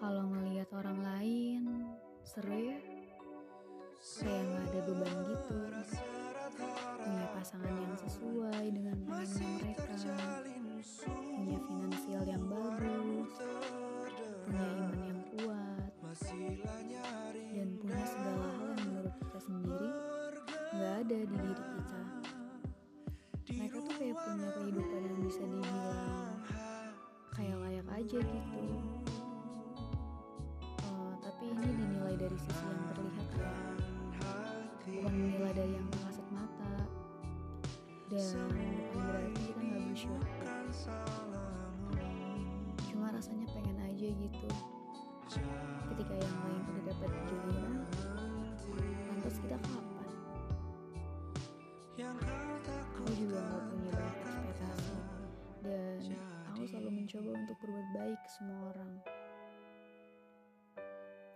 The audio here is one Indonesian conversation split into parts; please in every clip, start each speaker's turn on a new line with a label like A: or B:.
A: Kalau ngelihat orang lain, seru ya.
B: Kayak
A: nggak ada beban gitu. Punya pasangan yang sesuai dengan pengennya mereka.
B: Punya
A: finansial yang bagus. Punya iman yang kuat. Dan punya segala hal yang menurut kita sendiri nggak ada di diri kita. Mereka tuh kayak punya kehidupan yang bisa dibilang kayak layak aja gitu. Dari sisi yang terlihat ya,
B: bukan
A: dari yang kasat mata. Dan bukan berarti kita nggak bersyukur. Cuma rasanya pengen aja gitu. Ketika yang lain udah dapat jodohnya, lantas kita kapan?
B: Aku juga nggak punya banyak ekspektasi
A: dan aku selalu mencoba untuk berbuat baik ke semua orang.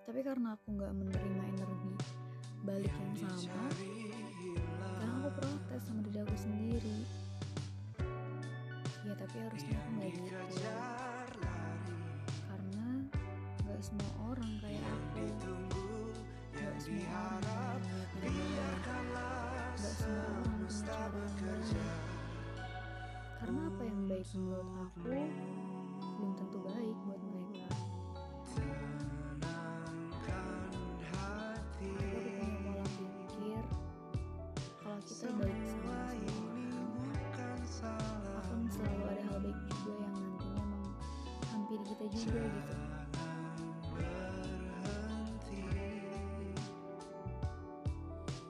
A: Tapi karena aku nggak menerima energi balik yang sama, kadang aku protes sama diri aku sendiri. Ya tapi harusnya aku nggak gitu. Karena nggak semua orang kayak aku. Nggak semua orang.
B: Nggak
A: semua orang. Karena apa yang baik menurut aku kita baik sama
B: semua akan selalu ada hal baik
A: juga yang nantinya menghampiri kita juga gitu.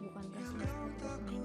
A: Bukan kelas semester tapi